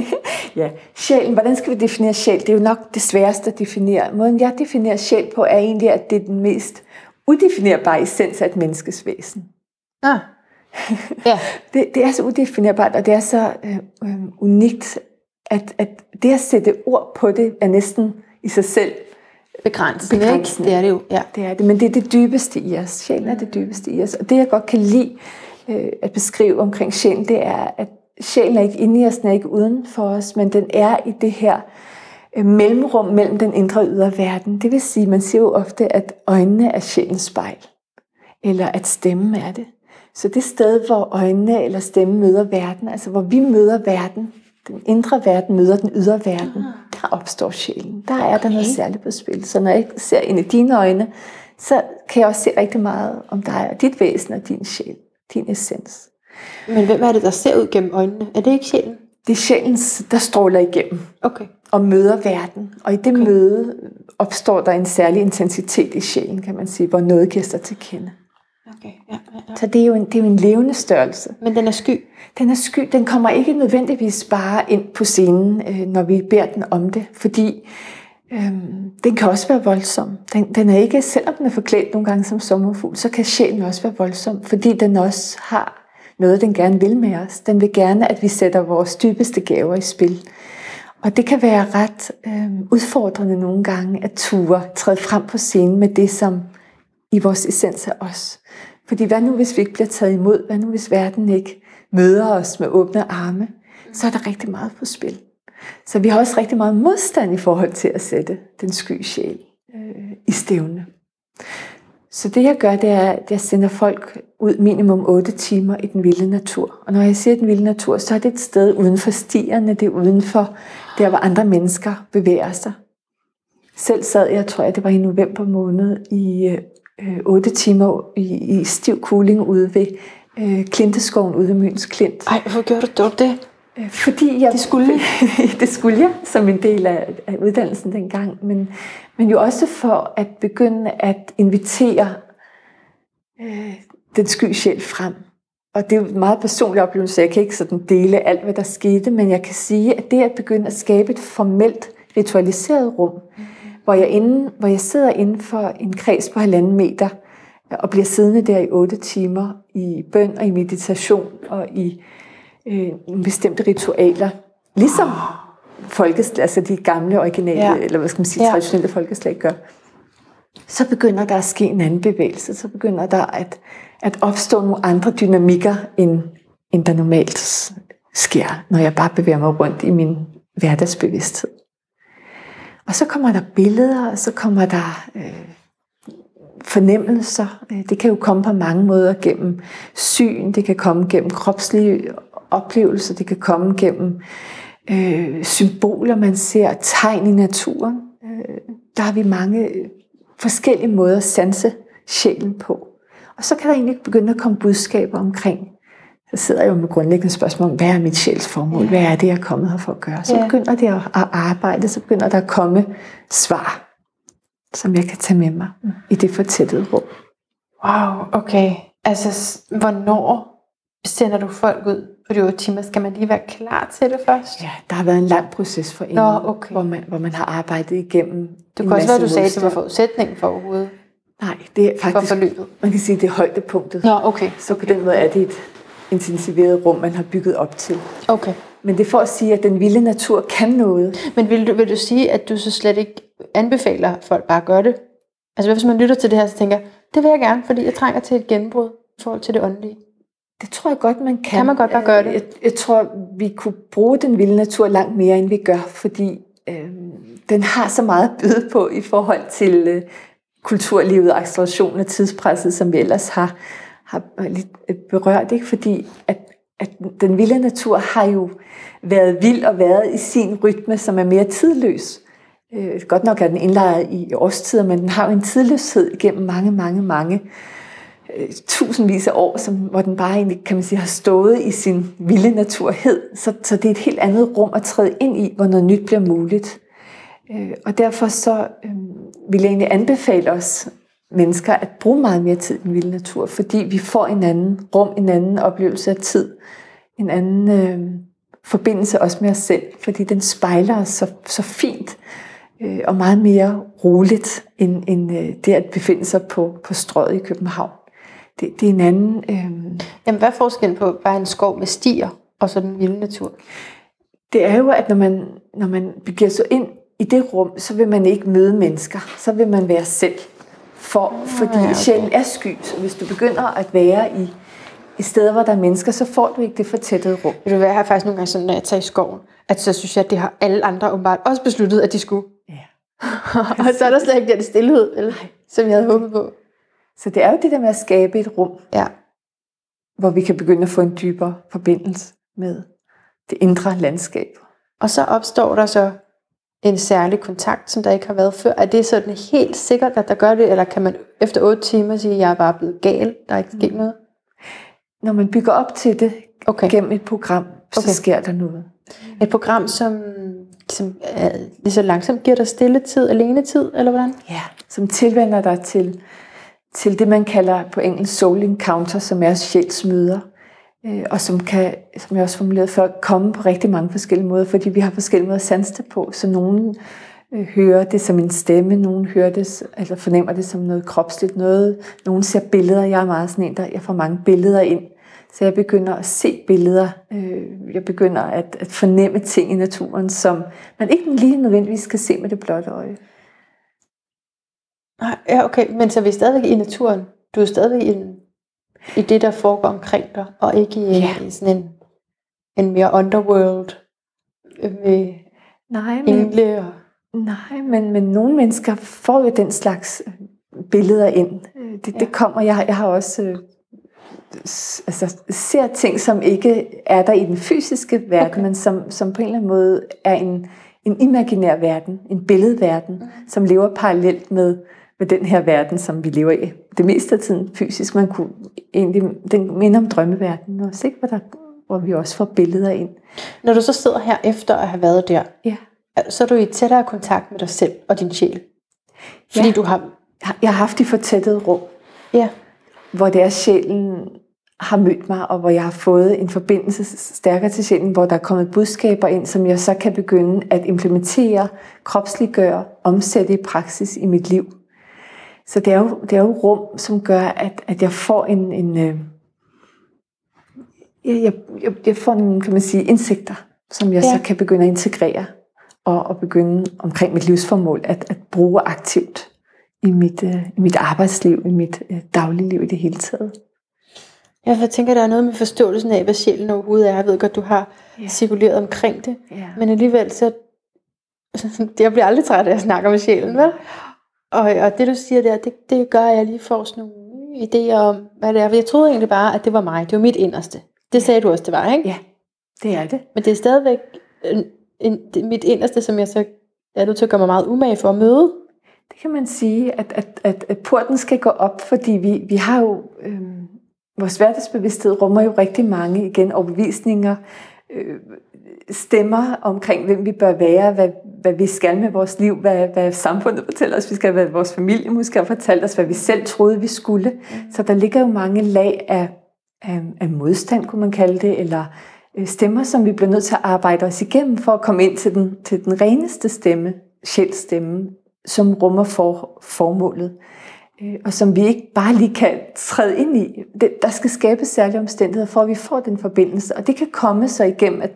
[SPEAKER 2] ja, sjælen, hvordan skal vi definere sjæl? Det er jo nok det sværeste at definere. Måden jeg definerer sjæl på, er egentlig, at det er den mest udefinerbare essens af et menneskes væsen.
[SPEAKER 1] Ah. Ja.
[SPEAKER 2] det, det er så udefinerbart, og det er så øh, øh, unikt, at, at det at sætte ord på det, er næsten i sig selv
[SPEAKER 1] begrænsende. begrænsende.
[SPEAKER 2] Det er det jo. Ja. Det er det, men det er det dybeste i os. Sjælen er det dybeste i os. Og det jeg godt kan lide øh, at beskrive omkring sjælen, det er, at sjælen er ikke inde i os, den er ikke uden for os, men den er i det her øh, mellemrum mellem den indre og ydre verden. Det vil sige, man siger jo ofte, at øjnene er sjælens spejl, eller at stemmen er det. Så det sted, hvor øjnene eller stemmen møder verden, altså hvor vi møder verden, den indre verden møder den ydre verden, ah. der opstår sjælen. Der er okay. der noget særligt på spil. Så når jeg ser ind i dine øjne, så kan jeg også se rigtig meget om dig og dit væsen og din sjæl, din essens.
[SPEAKER 1] Men hvem er det, der ser ud gennem øjnene? Er det ikke sjælen?
[SPEAKER 2] Det er sjælen, der stråler igennem.
[SPEAKER 1] Okay.
[SPEAKER 2] Og møder verden. Og i det okay. møde opstår der en særlig intensitet i sjælen, kan man sige, hvor noget giver sig til kende.
[SPEAKER 1] Okay, ja, ja.
[SPEAKER 2] Så det er, jo en, det er jo en levende størrelse.
[SPEAKER 1] Men den er sky?
[SPEAKER 2] Den er sky. Den kommer ikke nødvendigvis bare ind på scenen, øh, når vi beder den om det, fordi øh, den kan også være voldsom. Den, den er ikke, selvom den er forklædt nogle gange som sommerfugl, så kan sjælen også være voldsom, fordi den også har noget, den gerne vil med os. Den vil gerne, at vi sætter vores dybeste gaver i spil. Og det kan være ret øh, udfordrende nogle gange at ture, træde frem på scenen med det, som i vores essens af os. Fordi hvad nu, hvis vi ikke bliver taget imod? Hvad nu, hvis verden ikke møder os med åbne arme? Så er der rigtig meget på spil. Så vi har også rigtig meget modstand i forhold til at sætte den sky sjæl øh, i stævne. Så det jeg gør, det er, at jeg sender folk ud minimum 8 timer i den vilde natur. Og når jeg siger den vilde natur, så er det et sted uden for stierne, det er uden for der, hvor andre mennesker bevæger sig. Selv sad jeg, tror jeg, det var i november måned, i øh, øh, øh, 8 timer i, i stiv kuling ude ved øh, Klinteskoven ude ved Møns Klint.
[SPEAKER 1] Ej, hvor gjorde du det?
[SPEAKER 2] Øh, fordi jeg,
[SPEAKER 1] det skulle
[SPEAKER 2] det skulle jeg som en del af, af uddannelsen dengang, men, men jo også for at begynde at invitere øh, den sky sjæl frem. Og det er jo en meget personlig oplevelse, så jeg kan ikke sådan dele alt, hvad der skete, men jeg kan sige, at det at begynde at skabe et formelt ritualiseret rum, mm hvor jeg, inde, hvor jeg sidder inden for en kreds på halvanden meter, og bliver siddende der i otte timer i bøn og i meditation og i øh, bestemte ritualer. Ligesom folkeslag, altså de gamle, originale, ja. eller hvad skal man sige, traditionelle ja. folkeslag gør. Så begynder der at ske en anden bevægelse. Så begynder der at, at opstå nogle andre dynamikker, end, end der normalt sker, når jeg bare bevæger mig rundt i min hverdagsbevidsthed. Og så kommer der billeder, og så kommer der øh, fornemmelser. Øh, det kan jo komme på mange måder gennem syn, det kan komme gennem kropslige oplevelser, det kan komme gennem øh, symboler, man ser, tegn i naturen. Øh, der har vi mange forskellige måder at sanse sjælen på. Og så kan der egentlig begynde at komme budskaber omkring. Så sidder jeg jo med grundlæggende spørgsmål hvad er mit sjæls formål? Hvad er det, jeg er kommet her for at gøre? Så
[SPEAKER 1] Ja.
[SPEAKER 2] begynder det at arbejde, så begynder der at komme svar, som jeg kan tage med mig i det fortættede rum.
[SPEAKER 1] Wow, okay. Altså, hvornår sender du folk ud på de otte timer? Skal man lige være klar til det først?
[SPEAKER 2] Ja, der har været en lang proces for en,
[SPEAKER 1] Nå, okay.
[SPEAKER 2] hvor, man, hvor man har arbejdet igennem en
[SPEAKER 1] kunne også være, du sagde, at det var forudsætningen for overhovedet
[SPEAKER 2] Nej, det er
[SPEAKER 1] for
[SPEAKER 2] faktisk,
[SPEAKER 1] forløbet.
[SPEAKER 2] man kan sige, det er højdepunktet.
[SPEAKER 1] Nå, okay.
[SPEAKER 2] Så på den måde er det et intensiveret rum, man har bygget op til.
[SPEAKER 1] Okay.
[SPEAKER 2] Men det er for at sige, at den vilde natur kan noget.
[SPEAKER 1] Men vil du, vil du sige, at du så slet ikke anbefaler folk bare at gøre det? Altså hvis man lytter til det her, så tænker, det vil jeg gerne, fordi jeg trænger til et gennembrud i forhold til det åndelige.
[SPEAKER 2] Det tror jeg godt, man kan.
[SPEAKER 1] Kan man godt bare gøre det?
[SPEAKER 2] Jeg, jeg tror, vi kunne bruge den vilde natur langt mere, end vi gør, fordi øh, den har så meget at byde på i forhold til øh, kulturlivet og acceleration af tidspresset, som vi ellers har, har lidt øh, berørt. Ikke? Fordi at, at den vilde natur har jo været vild og været i sin rytme, som er mere tidløs. Øh, godt nok er den indlejret i årstider, men den har jo en tidløshed igennem mange, mange, mange øh, tusindvis af år, som, hvor den bare egentlig, kan man sige, har stået i sin vilde naturhed. Så, så det er et helt andet rum at træde ind i, hvor noget nyt bliver muligt. Øh, og derfor så øh, vil jeg egentlig anbefale os mennesker at bruge meget mere tid i den vilde natur, fordi vi får en anden rum, en anden oplevelse af tid, en anden øh, forbindelse også med os selv, fordi den spejler os så, så fint øh, og meget mere roligt, end, end øh, det at befinde sig på, på strøget i København. Det, det er en anden... Øh,
[SPEAKER 1] Jamen hvad er forskellen på bare en skov med stier og så den vilde natur?
[SPEAKER 2] det er jo, at når man, når man begiver sig ind i det rum, så vil man ikke møde mennesker. Så vil man være selv. For, fordi
[SPEAKER 1] ja, okay.
[SPEAKER 2] sjælen er sky. Så hvis du begynder at være i, i steder, hvor der er mennesker, så får du ikke det fortættede rum.
[SPEAKER 1] Vil du være her faktisk nogle gange sådan, når jeg tager i skoven, at så synes jeg, at det har alle andre åbenbart også besluttet, at de skulle.
[SPEAKER 2] Ja.
[SPEAKER 1] og så er der slet ikke den stillhed, eller, som jeg havde håbet på.
[SPEAKER 2] Så det er jo det der med at skabe et rum,
[SPEAKER 1] Ja.
[SPEAKER 2] hvor vi kan begynde at få en dybere forbindelse med det indre landskab.
[SPEAKER 1] Og så opstår der så en særlig kontakt, som der ikke har været før. Er det sådan helt sikkert, at der gør det, eller kan man efter otte timer sige, at jeg er bare blevet gal, der er ikke sket noget?
[SPEAKER 2] Når man bygger op til det
[SPEAKER 1] Okay.
[SPEAKER 2] gennem et program, så
[SPEAKER 1] Okay.
[SPEAKER 2] sker der noget.
[SPEAKER 1] Et program, som, som er, lige så langsomt giver dig stilletid, alenetid, eller hvordan?
[SPEAKER 2] Ja, som tilvender dig til, til det, man kalder på engelsk soul encounter, som er sjælsmøder, øh, og som kan, som jeg også formulerede før, komme på rigtig mange forskellige måder, fordi vi har forskellige måder at sanse det på. Så nogen øh, hører det som en stemme, nogen hører det, eller fornemmer det som noget kropsligt, noget, nogen ser billeder. Jeg er meget sådan en, der jeg får mange billeder ind. Så jeg begynder at se billeder. Øh, jeg begynder at, at fornemme ting i naturen, som man ikke lige nødvendigvis kan se med det blotte øje.
[SPEAKER 1] Nej, ja, okay, men så er vi stadigvæk i naturen. Du er stadigvæk i, en, i det, der foregår omkring dig, og ikke i,
[SPEAKER 2] Ja.
[SPEAKER 1] i sådan en, en mere underworld øh, med
[SPEAKER 2] Nej, men,
[SPEAKER 1] engle og...
[SPEAKER 2] Nej, men, men nogle mennesker får jo den slags øh, billeder ind. Øh, Det, ja. Det kommer. Jeg, jeg har også øh, altså, ser ting, som ikke er der i den fysiske verden. Okay. men som, som på en eller anden måde er en, en imaginær verden, en billedverden, mm. som lever parallelt med, med den her verden, som vi lever i. Det meste af tiden fysisk. Man kunne egentlig, den minder om drømmeverdenen også, ikke? Hvor, der, hvor vi også får billeder ind.
[SPEAKER 1] Når du så sidder her efter at have været der,
[SPEAKER 2] Ja.
[SPEAKER 1] så er du i tættere kontakt med dig selv og din sjæl. Fordi
[SPEAKER 2] Ja.
[SPEAKER 1] du har...
[SPEAKER 2] Jeg- har haft de fortættede rum,
[SPEAKER 1] Ja,
[SPEAKER 2] hvor det er sjælen har mødt mig, og hvor jeg har fået en forbindelse stærkere til sjælen, hvor der er kommet budskaber ind, som jeg så kan begynde at implementere, kropsliggøre, omsætte i praksis i mit liv. Så det er jo, det er jo rum, som gør, at, at jeg får en, en øh, jeg, jeg, jeg, får nogle, kan man sige, indsigter, som jeg ja.
[SPEAKER 1] Ja.
[SPEAKER 2] så kan begynde at integrere, og, og begynde omkring mit livsformål at, at bruge aktivt i mit, øh, i mit arbejdsliv, i mit øh, dagligliv i det hele taget.
[SPEAKER 1] jeg tænker, der er noget med forståelsen af, hvad sjælen overhovedet er. Jeg ved godt, du har
[SPEAKER 2] Ja.
[SPEAKER 1] cirkuleret omkring det.
[SPEAKER 2] Ja.
[SPEAKER 1] Men alligevel, så... Jeg bliver aldrig træt af at snakke med sjælen, vel? Og, og det, du siger der, det, det gør, at jeg lige får sådan nogle nye idéer om, hvad det er. For jeg troede egentlig bare, at det var mig. Det var mit inderste. Det sagde du også, det var, ikke?
[SPEAKER 2] Ja, det er det.
[SPEAKER 1] Men det er stadigvæk en, en, det, mit inderste, som jeg så er nødt til at gøre mig meget umage for at møde.
[SPEAKER 2] Det kan man sige, at, at, at, at porten skal gå op, fordi vi, vi har jo, øh, vores hverdagsbevidsthed rummer jo rigtig mange igen overbevisninger, øh, stemmer omkring, hvem vi bør være, hvad, hvad vi skal med vores liv, hvad, hvad samfundet fortæller os, vi skal, hvad vores familie måske har fortalt os, hvad vi selv troede, vi skulle. Mm. Så der ligger jo mange lag af, af, af modstand, kunne man kalde det, eller øh, stemmer, som vi bliver nødt til at arbejde os igennem for at komme ind til den, til den reneste stemme, sjælstemme, som rummer for, formålet, øh, og som vi ikke bare lige kan træde ind i. Det, der skal skabes særlige omstændigheder for, at vi får den forbindelse, og det kan komme så igennem at,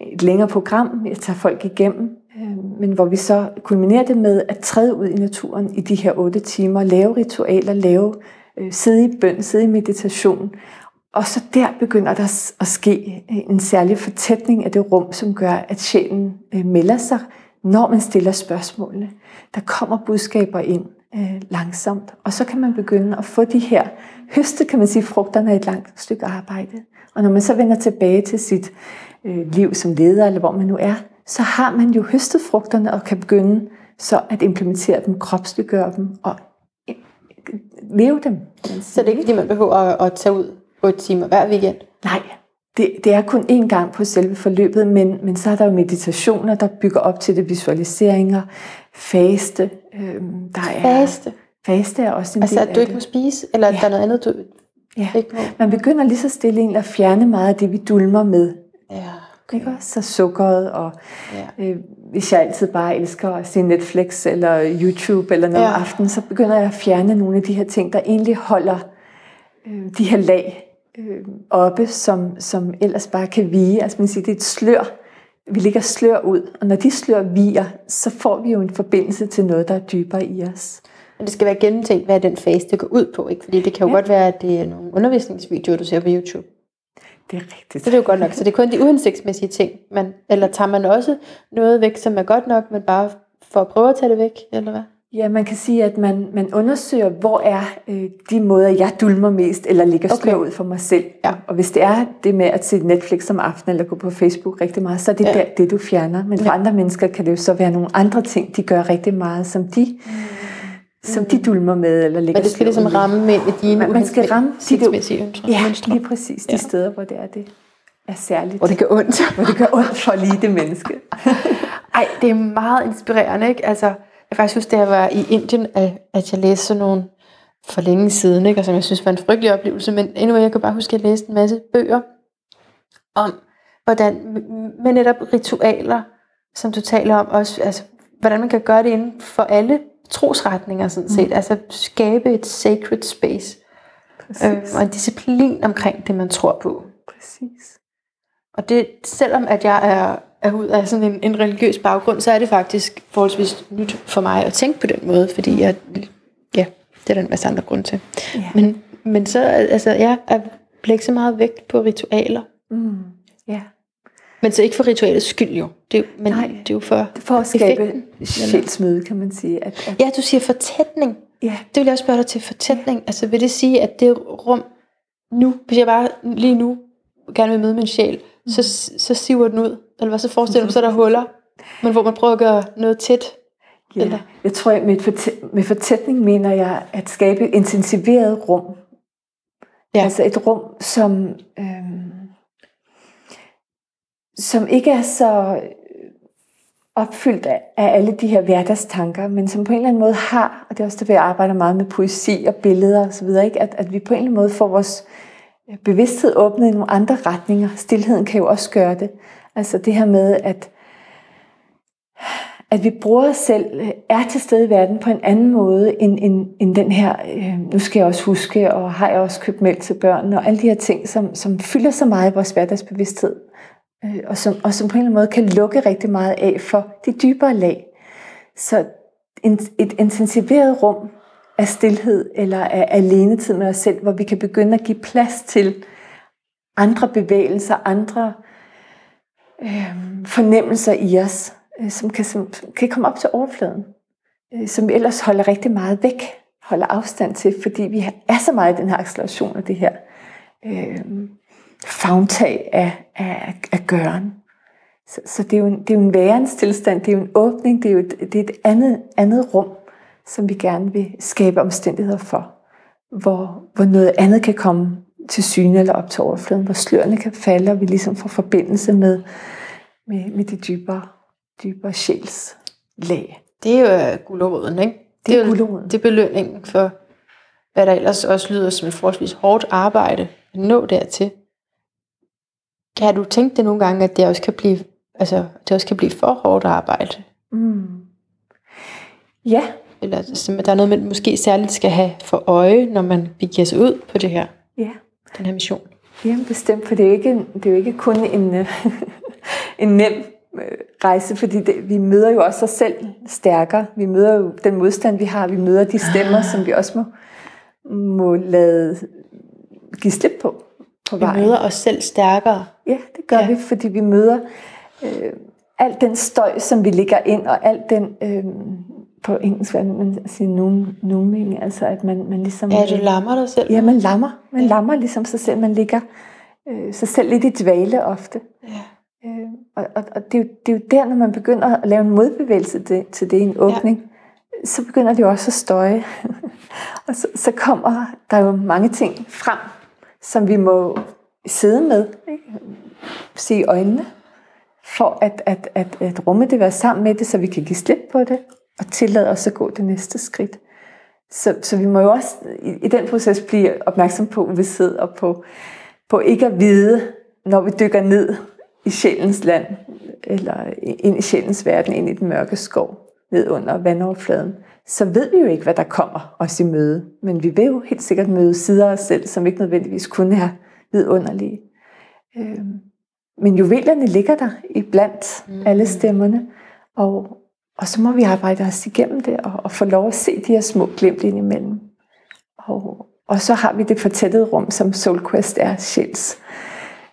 [SPEAKER 2] et længere program, jeg tager folk igennem, øh, men hvor vi så kulminerer det med at træde ud i naturen i de her otte timer, lave ritualer, lave, øh, sidde i bøn, sidde i meditation, og så der begynder der at ske øh, en særlig fortætning af det rum, som gør, at sjælen melder sig når man stiller spørgsmålene. Der kommer budskaber ind øh, langsomt, og så kan man begynde at få de her høste, kan man sige, frugterne af et langt stykke arbejde. Og når man så vender tilbage til sit øh, liv som leder, eller hvor man nu er, så har man jo høstet frugterne og kan begynde så at implementere dem, kropsliggøre dem og leve dem.
[SPEAKER 1] Så det er ikke, fordi man behøver at, at tage ud 8 timer hver weekend?
[SPEAKER 2] Nej, det, det er kun én gang på selve forløbet, men, men så er der jo meditationer, der bygger op til det, visualiseringer, faste. Øhm, der er,
[SPEAKER 1] faste?
[SPEAKER 2] Faste er også en
[SPEAKER 1] altså,
[SPEAKER 2] del
[SPEAKER 1] at du ikke må spise, eller ja. der er noget andet, du
[SPEAKER 2] ja.
[SPEAKER 1] ikke må?
[SPEAKER 2] Man begynder lige så stille egentlig at fjerne meget af det, vi dulmer med.
[SPEAKER 1] Ja.
[SPEAKER 2] Ikke også? Så sukkeret, og
[SPEAKER 1] ja.
[SPEAKER 2] øh, hvis jeg altid bare elsker at se Netflix eller YouTube eller noget ja. om aftenen, så begynder jeg at fjerne nogle af de her ting, der egentlig holder øh, de her lag øh, oppe, som, som ellers bare kan vige. Altså man siger, det er et slør. Vi ligger slør ud, og når de slør viger, så får vi jo en forbindelse til noget, der er dybere i os.
[SPEAKER 1] Men det skal være gennemtænkt, hvad den fase det går ud på, ikke? Fordi det kan jo ja. godt være, at det er nogle undervisningsvideoer, du ser på YouTube.
[SPEAKER 2] Det er rigtigt.
[SPEAKER 1] Så det er jo godt nok. Så det er kun de uhensigtsmæssige ting. Man, eller tager man også noget væk, som er godt nok, men bare for at prøve at tage det væk, eller hvad?
[SPEAKER 2] Ja, man kan sige, at man, man undersøger, hvor er øh, de måder, jeg dulmer mest, eller ligger okay. slå ud for mig selv.
[SPEAKER 1] Ja.
[SPEAKER 2] Og hvis det er det med at se Netflix om aftenen, eller gå på Facebook rigtig meget, så er det ja. der, det, du fjerner. Men for ja. andre mennesker kan det jo så være nogle andre ting, de gør rigtig meget, som de, mm. Som de dulmer med, eller ligger
[SPEAKER 1] Men det skal ligesom ramme ind i dine
[SPEAKER 2] man, man skal ramme
[SPEAKER 1] de de,
[SPEAKER 2] Ja, lige præcis. De ja. steder, hvor det er det er særligt.
[SPEAKER 1] Hvor det gør ondt.
[SPEAKER 2] hvor det gør ondt for lige det menneske.
[SPEAKER 1] Ej, det er meget inspirerende, ikke? Altså, jeg faktisk huske, da jeg var i Indien, at jeg læste sådan nogle for længe siden, ikke? og som jeg synes var en frygtelig oplevelse, men endnu jeg kan bare huske, at jeg læste en masse bøger om, hvordan, med netop ritualer, som du taler om, også, altså, hvordan man kan gøre det inden for alle trosretninger, sådan set. Mm. Altså skabe et sacred space. Øh, og en disciplin omkring det, man tror på.
[SPEAKER 2] Præcis.
[SPEAKER 1] Og det, selvom at jeg er er ud af sådan en, en religiøs baggrund, så er det faktisk forholdsvis nyt for mig at tænke på den måde, fordi jeg, ja, det er der en masse andre grunde til. Yeah. Men, men så, altså, ja, jeg lægger så meget vægt på ritualer.
[SPEAKER 2] Mm. Yeah.
[SPEAKER 1] Men så ikke for ritualets skyld jo. Det er, men
[SPEAKER 2] Nej,
[SPEAKER 1] det er jo for,
[SPEAKER 2] for at skabe sjælsmøde, kan man sige. At,
[SPEAKER 1] at... Ja, du siger fortætning.
[SPEAKER 2] Ja.
[SPEAKER 1] Det vil jeg også spørge dig til fortætning. Ja. Altså vil det sige, at det rum nu, hvis jeg bare lige nu gerne vil møde min sjæl, mm. så, så siver den ud. Eller hvad så forestiller du så er der huller, men hvor man prøver at gøre noget tæt?
[SPEAKER 2] Ja, eller? jeg tror, at med, fortæ- med fortætning mener jeg at skabe et intensiveret rum. Ja. Altså et rum, som, øhm, som ikke er så øh, opfyldt af, af alle de her hverdagstanker, men som på en eller anden måde har, og det er også det, vi arbejder meget med poesi og billeder osv., ikke? At, at vi på en eller anden måde får vores bevidsthed åbnet i nogle andre retninger. Stilheden kan jo også gøre det. Altså det her med, at, at vi bruger os selv, er til stede i verden på en anden måde, end, end, end den her, øh, nu skal jeg også huske, og har jeg også købt mælk til børnene, og alle de her ting, som, som fylder så meget i vores hverdagsbevidsthed, øh, og, som, og som på en eller anden måde kan lukke rigtig meget af for de dybere lag. Så en, et intensiveret rum af stillhed eller af alenetid med os selv, hvor vi kan begynde at give plads til andre bevægelser, andre øh, fornemmelser i os, øh, som, kan, som kan komme op til overfladen, øh, som vi ellers holder rigtig meget væk, holder afstand til, fordi vi er så meget i den her acceleration og det her øh, fagntag af, af, af gøren. Så, så det, er jo en, det er jo en værens tilstand, det er jo en åbning, det er jo et, det er et andet, andet rum, som vi gerne vil skabe omstændigheder for, hvor, hvor noget andet kan komme til syne eller op til overfladen, hvor slørene kan falde, og vi ligesom får forbindelse med, med, med de dybere, dybere sjæls lag.
[SPEAKER 1] Det er jo øh, guleroden, ikke?
[SPEAKER 2] Det er
[SPEAKER 1] jo-
[SPEAKER 2] guleroden.
[SPEAKER 1] Det er belønningen for, hvad der ellers også lyder som et forholdsvis hårdt arbejde at nå dertil. Kan du tænke det nogle gange, at det også kan blive, altså, det også kan blive for hårdt arbejde?
[SPEAKER 2] Mm. Ja,
[SPEAKER 1] Eller simpelthen, der er noget, man måske særligt skal have for øje, når man begiver sig ud på det her,
[SPEAKER 2] ja.
[SPEAKER 1] den her mission.
[SPEAKER 2] Jamen bestemt, for det er jo ikke, det er jo ikke kun en, øh, en nem øh, rejse, fordi det, vi møder jo også os selv stærkere. Vi møder jo den modstand, vi har. Vi møder de stemmer, som vi også må, må lade give slip på på
[SPEAKER 1] Vi
[SPEAKER 2] vejen.
[SPEAKER 1] møder os selv stærkere.
[SPEAKER 2] Ja, det gør
[SPEAKER 1] Ja.
[SPEAKER 2] vi, fordi vi møder øh, al den støj, som vi lægger ind, og al den, øh, på engelsk hvad man siger, nogen altså at man, man ligesom...
[SPEAKER 1] Ja, du
[SPEAKER 2] øh,
[SPEAKER 1] lammer dig selv.
[SPEAKER 2] Ja, man lammer. Man
[SPEAKER 1] ja.
[SPEAKER 2] lammer ligesom sig selv. Man ligger øh, sig selv lidt i dvale ofte.
[SPEAKER 1] Ja.
[SPEAKER 2] Øh, og og, og det, er jo, det er jo der, når man begynder at lave en modbevægelse til, til det, en åbning, ja. så begynder det jo også at støje. og så, så kommer der jo mange ting frem, som vi må sidde med, ikke? se i øjnene, for at, at, at, at rumme det, være sammen med det, så vi kan give slip på det, og tillade os at gå det næste skridt. Så, så vi må jo også i, i den proces blive opmærksom på uvidshed og på, på ikke at vide, når vi dykker ned i sjælens land, eller ind i sjælens verden, ind i den mørke skov, ned under vandoverfladen, så ved vi jo ikke, hvad der kommer os i møde. Men vi vil jo helt sikkert møde sider af os selv, som ikke nødvendigvis kun er vidunderlige. Øhm, Men juvelerne ligger der i blandt mm. alle stemmerne, og, og så må vi arbejde os igennem det, og, og få lov at se de her små glimt ind imellem. Og, og så har vi det fortættede rum, som SoulQuest er sjæls,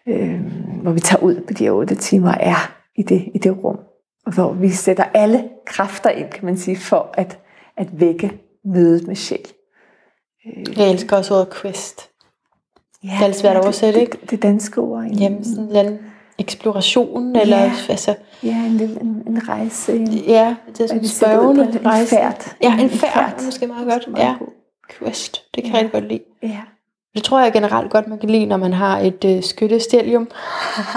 [SPEAKER 2] øh, hvor vi tager ud på de her otte timer og er i det, i det rum. Hvor vi sætter alle kræfter ind, kan man sige, for at, at vække mødet med sjæl.
[SPEAKER 1] Jeg elsker også ordet quest.
[SPEAKER 2] Ja,
[SPEAKER 1] Det er lidt svært at oversætte,
[SPEAKER 2] det, det, det danske ord. egentlig.
[SPEAKER 1] Jamen, sådan en eller anden eksploration, eller
[SPEAKER 2] Ja.
[SPEAKER 1] altså,
[SPEAKER 2] Ja, en, en, en rejse. En,
[SPEAKER 1] ja, det er sådan en spørgende
[SPEAKER 2] en,
[SPEAKER 1] rejse.
[SPEAKER 2] en færd.
[SPEAKER 1] Ja, en færd, er måske meget godt.
[SPEAKER 2] Meget
[SPEAKER 1] Ja,
[SPEAKER 2] god.
[SPEAKER 1] quest, det kan
[SPEAKER 2] Ja.
[SPEAKER 1] jeg rigtig godt lide.
[SPEAKER 2] Ja.
[SPEAKER 1] Det tror jeg generelt godt, man kan lide, når man har et øh, skyttestelium.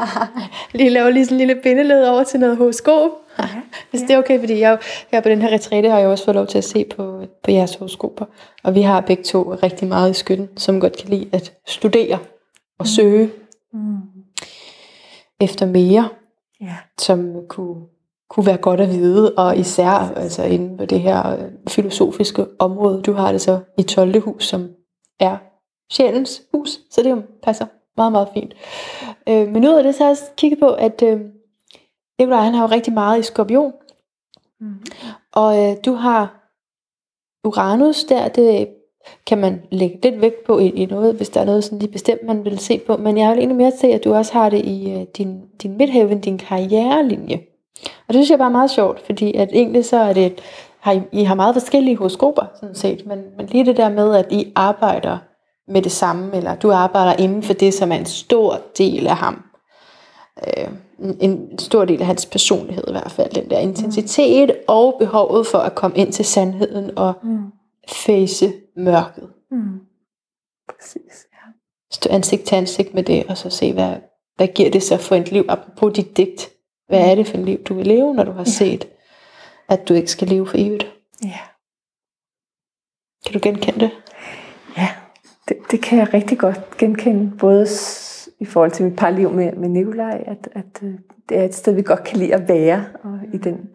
[SPEAKER 1] lige laver lige sådan en lille bindeled over til noget horoskop.
[SPEAKER 2] Ja.
[SPEAKER 1] Hvis det er okay, fordi jeg, jeg på den her retræte har jeg også fået lov til at se på, på jeres horoskoper. Og vi har begge to rigtig meget i skytten, som godt kan lide at studere og søge
[SPEAKER 2] Mm.
[SPEAKER 1] efter mere,
[SPEAKER 2] Ja.
[SPEAKER 1] som kunne, kunne være godt at vide. Og især altså inden for det her øh, filosofiske område. Du har det så i 12. hus, som er sjælens hus, så det jo passer meget, meget fint. Øh, men ud af det, så har jeg kigget på, at øh, Nikolaj, han har jo rigtig meget i skorpion,
[SPEAKER 2] Mm.
[SPEAKER 1] og øh, du har Uranus der, det kan man lægge lidt vægt på i, i noget, hvis der er noget sådan lige bestemt, man vil se på. Men jeg vil egentlig mere se, at du også har det i øh, din, din midthaven, din karrierelinje. Og det synes jeg bare er meget sjovt, fordi at egentlig så er det, har I, I har meget forskellige horoskoper, sådan set, men, men lige det der med, at I arbejder med det samme, eller du arbejder inden for det, som er en stor del af ham. Øh, en, stor del af hans personlighed i hvert fald, den der intensitet og behovet for at komme ind til sandheden og
[SPEAKER 2] Mm.
[SPEAKER 1] face mørket.
[SPEAKER 2] Mm. Præcis, ja.
[SPEAKER 1] Stå ansigt til ansigt med det, og så se, hvad, hvad giver det så for et liv, apropos dit digt. Hvad er det for et liv, du vil leve, når du har set, at du ikke skal leve for evigt?
[SPEAKER 2] Ja.
[SPEAKER 1] Kan du genkende det?
[SPEAKER 2] Ja, det, det kan jeg rigtig godt genkende, både i forhold til mit parliv med, med Nikolaj, at, at øh, det er et sted, vi godt kan lide at være, og i den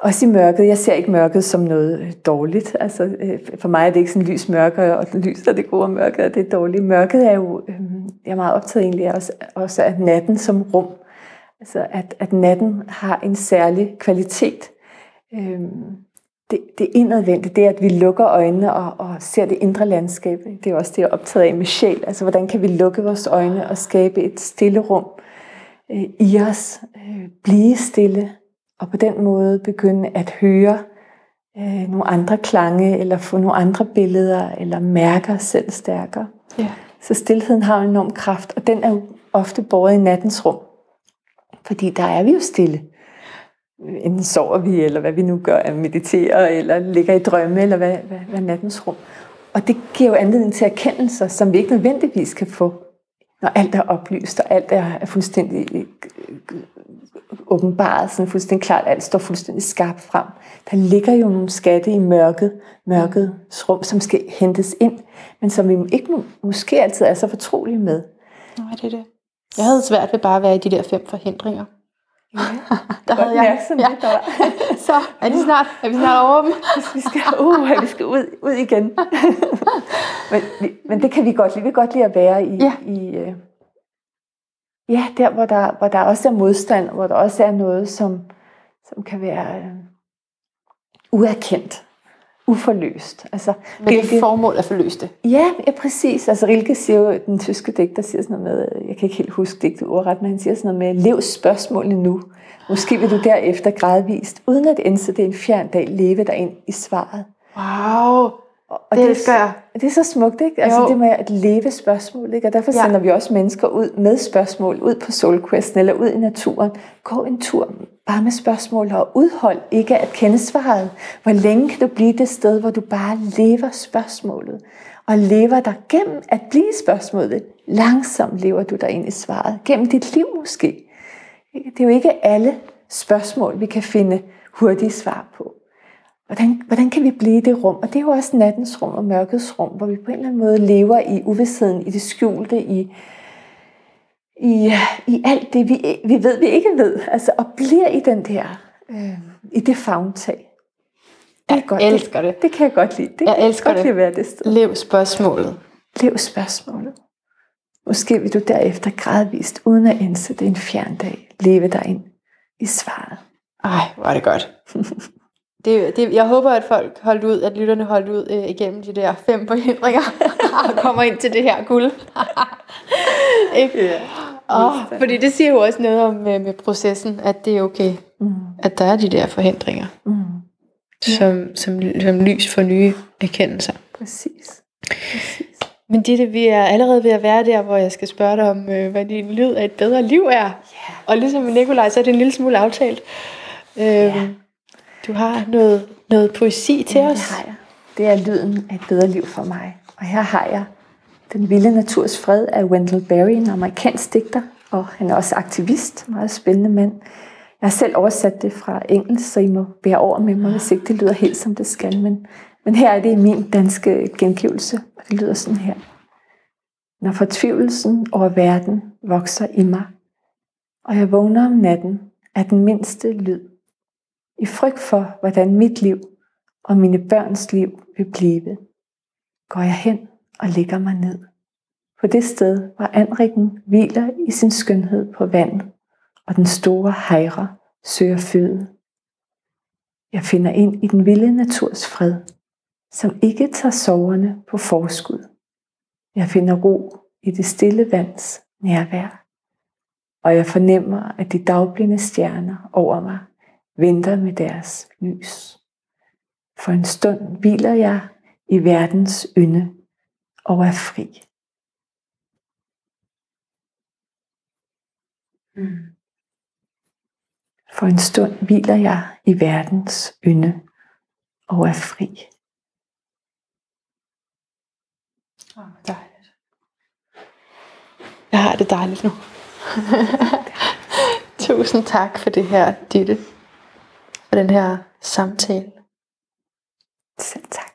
[SPEAKER 2] også i mørket. Jeg ser ikke mørket som noget øh, dårligt. Altså, øh, for mig er det ikke sådan lys mørke, og lys er det gode, og mørket er det dårlige. Mørket er jo, øh, jeg er meget optaget egentlig af også, også af natten som rum. Altså, at, at natten har en særlig kvalitet. Øh, det, det indadvendte, det er, at vi lukker øjnene og, og ser det indre landskab. Det er også det, jeg er optaget af med sjæl. Altså, hvordan kan vi lukke vores øjne og skabe et stille rum øh, i os, øh, blive stille, og på den måde begynde at høre øh, nogle andre klange, eller få nogle andre billeder, eller mærke os selv stærkere.
[SPEAKER 1] Ja.
[SPEAKER 2] Så stillheden har en enorm kraft, og den er jo ofte båret i nattens rum. Fordi der er vi jo stille. Enten sover vi, eller hvad vi nu gør, at meditere, eller ligger i drømme, eller hvad, hvad, hvad nattens rum. Og det giver jo anledning til erkendelser, som vi ikke nødvendigvis kan få, når alt er oplyst, og alt er fuldstændig øh, øh, åbenbaret, sådan fuldstændig klart, alt står fuldstændig skarpt frem. Der ligger jo nogle skatte i mørket, mørkets rum, som skal hentes ind, men som vi ikke måske altid er så fortrolige med.
[SPEAKER 1] Nej, det er det. Jeg havde svært ved bare at være i de der fem forhindringer.
[SPEAKER 2] Ja, der havde jeg. Sådan ja. Lidt, der
[SPEAKER 1] så er, de snart, er vi snart over dem?
[SPEAKER 2] vi skal, uh, vi skal ud, ud igen. men, men det kan vi godt lide. Vi kan godt lide at være i, ja. i uh, ja, der hvor der, hvor der også er modstand, hvor der også er noget, som, som kan være uh, uerkendt uforløst. Altså,
[SPEAKER 1] Men det Rilke, formål at forløse det.
[SPEAKER 2] Ja, ja, præcis. Altså Rilke siger jo, den tyske digter siger sådan noget med, jeg kan ikke helt huske digtet ordret, men han siger sådan noget med, lev spørgsmålene nu. Måske vil du derefter gradvist, uden at ændre det en fjern dag, leve dig ind i svaret.
[SPEAKER 1] Wow, og det, det elsker jeg.
[SPEAKER 2] Det er så smukt, ikke? Altså jo. det med at leve spørgsmål, ikke? Og derfor ja. sender vi også mennesker ud med spørgsmål, ud på Soulquesten eller ud i naturen. Gå en tur bare med spørgsmål og udhold ikke at kende svaret. Hvor længe kan du blive det sted, hvor du bare lever spørgsmålet? Og lever dig gennem at blive spørgsmålet. Langsomt lever du dig ind i svaret. Gennem dit liv måske. Det er jo ikke alle spørgsmål, vi kan finde hurtige svar på. Hvordan, hvordan kan vi blive i det rum? Og det er jo også nattens rum og mørkets rum, hvor vi på en eller anden måde lever i uvidsheden, i det skjulte, i, i, i alt det, vi, vi ved, vi ikke ved. Altså, og bliver i den der, øh, i det fagntag.
[SPEAKER 1] Det jeg godt. elsker det.
[SPEAKER 2] det. Det kan jeg godt lide. Det
[SPEAKER 1] jeg elsker
[SPEAKER 2] godt
[SPEAKER 1] det.
[SPEAKER 2] være det sted.
[SPEAKER 1] Lev spørgsmålet.
[SPEAKER 2] Lev spørgsmålet. Måske vil du derefter gradvist, uden at indse det en fjern dag, leve dig ind i svaret.
[SPEAKER 1] Ej, hvor er det godt. Det, det, jeg håber, at folk holdt ud, at lytterne holdt ud øh, igennem de der fem forhindringer, og kommer ind til det her guld. ikke? Ja, oh, fordi det siger jo også noget om med, øh, med processen, at det er okay, mm. at der er de der forhindringer, mm. som, som, som lys for nye erkendelser.
[SPEAKER 2] Præcis. Præcis.
[SPEAKER 1] Men det, vi er allerede ved at være der, hvor jeg skal spørge dig om, øh, hvad din lyd af et bedre liv er. Yeah. Og ligesom med Nikolaj, så er det en lille smule aftalt. Øh, yeah. Du har noget, noget poesi til ja, os.
[SPEAKER 2] det har jeg. Det er lyden af et bedre liv for mig. Og her har jeg Den vilde naturs fred af Wendell Berry, en amerikansk digter, og han er også aktivist, meget spændende mand. Jeg har selv oversat det fra engelsk, så I må bære over med mig, hvis ikke det lyder helt som det skal. Men, men her er det i min danske gengivelse, og det lyder sådan her. Når fortvivlelsen over verden vokser i mig, og jeg vågner om natten, er den mindste lyd i frygt for, hvordan mit liv og mine børns liv vil blive, går jeg hen og lægger mig ned. På det sted, hvor anrikken hviler i sin skønhed på vand, og den store hejre søger føde. Jeg finder ind i den vilde naturs fred, som ikke tager soverne på forskud. Jeg finder ro i det stille vands nærvær, og jeg fornemmer, at de dagblinde stjerner over mig venter med deres lys. For en stund hviler jeg i verdens ynde og er fri. For en stund hviler jeg i verdens ynde og er fri.
[SPEAKER 1] Oh, dejligt. Jeg har det dejligt nu. Tusind tak for det her, Ditte for den her samtale. Selv tak.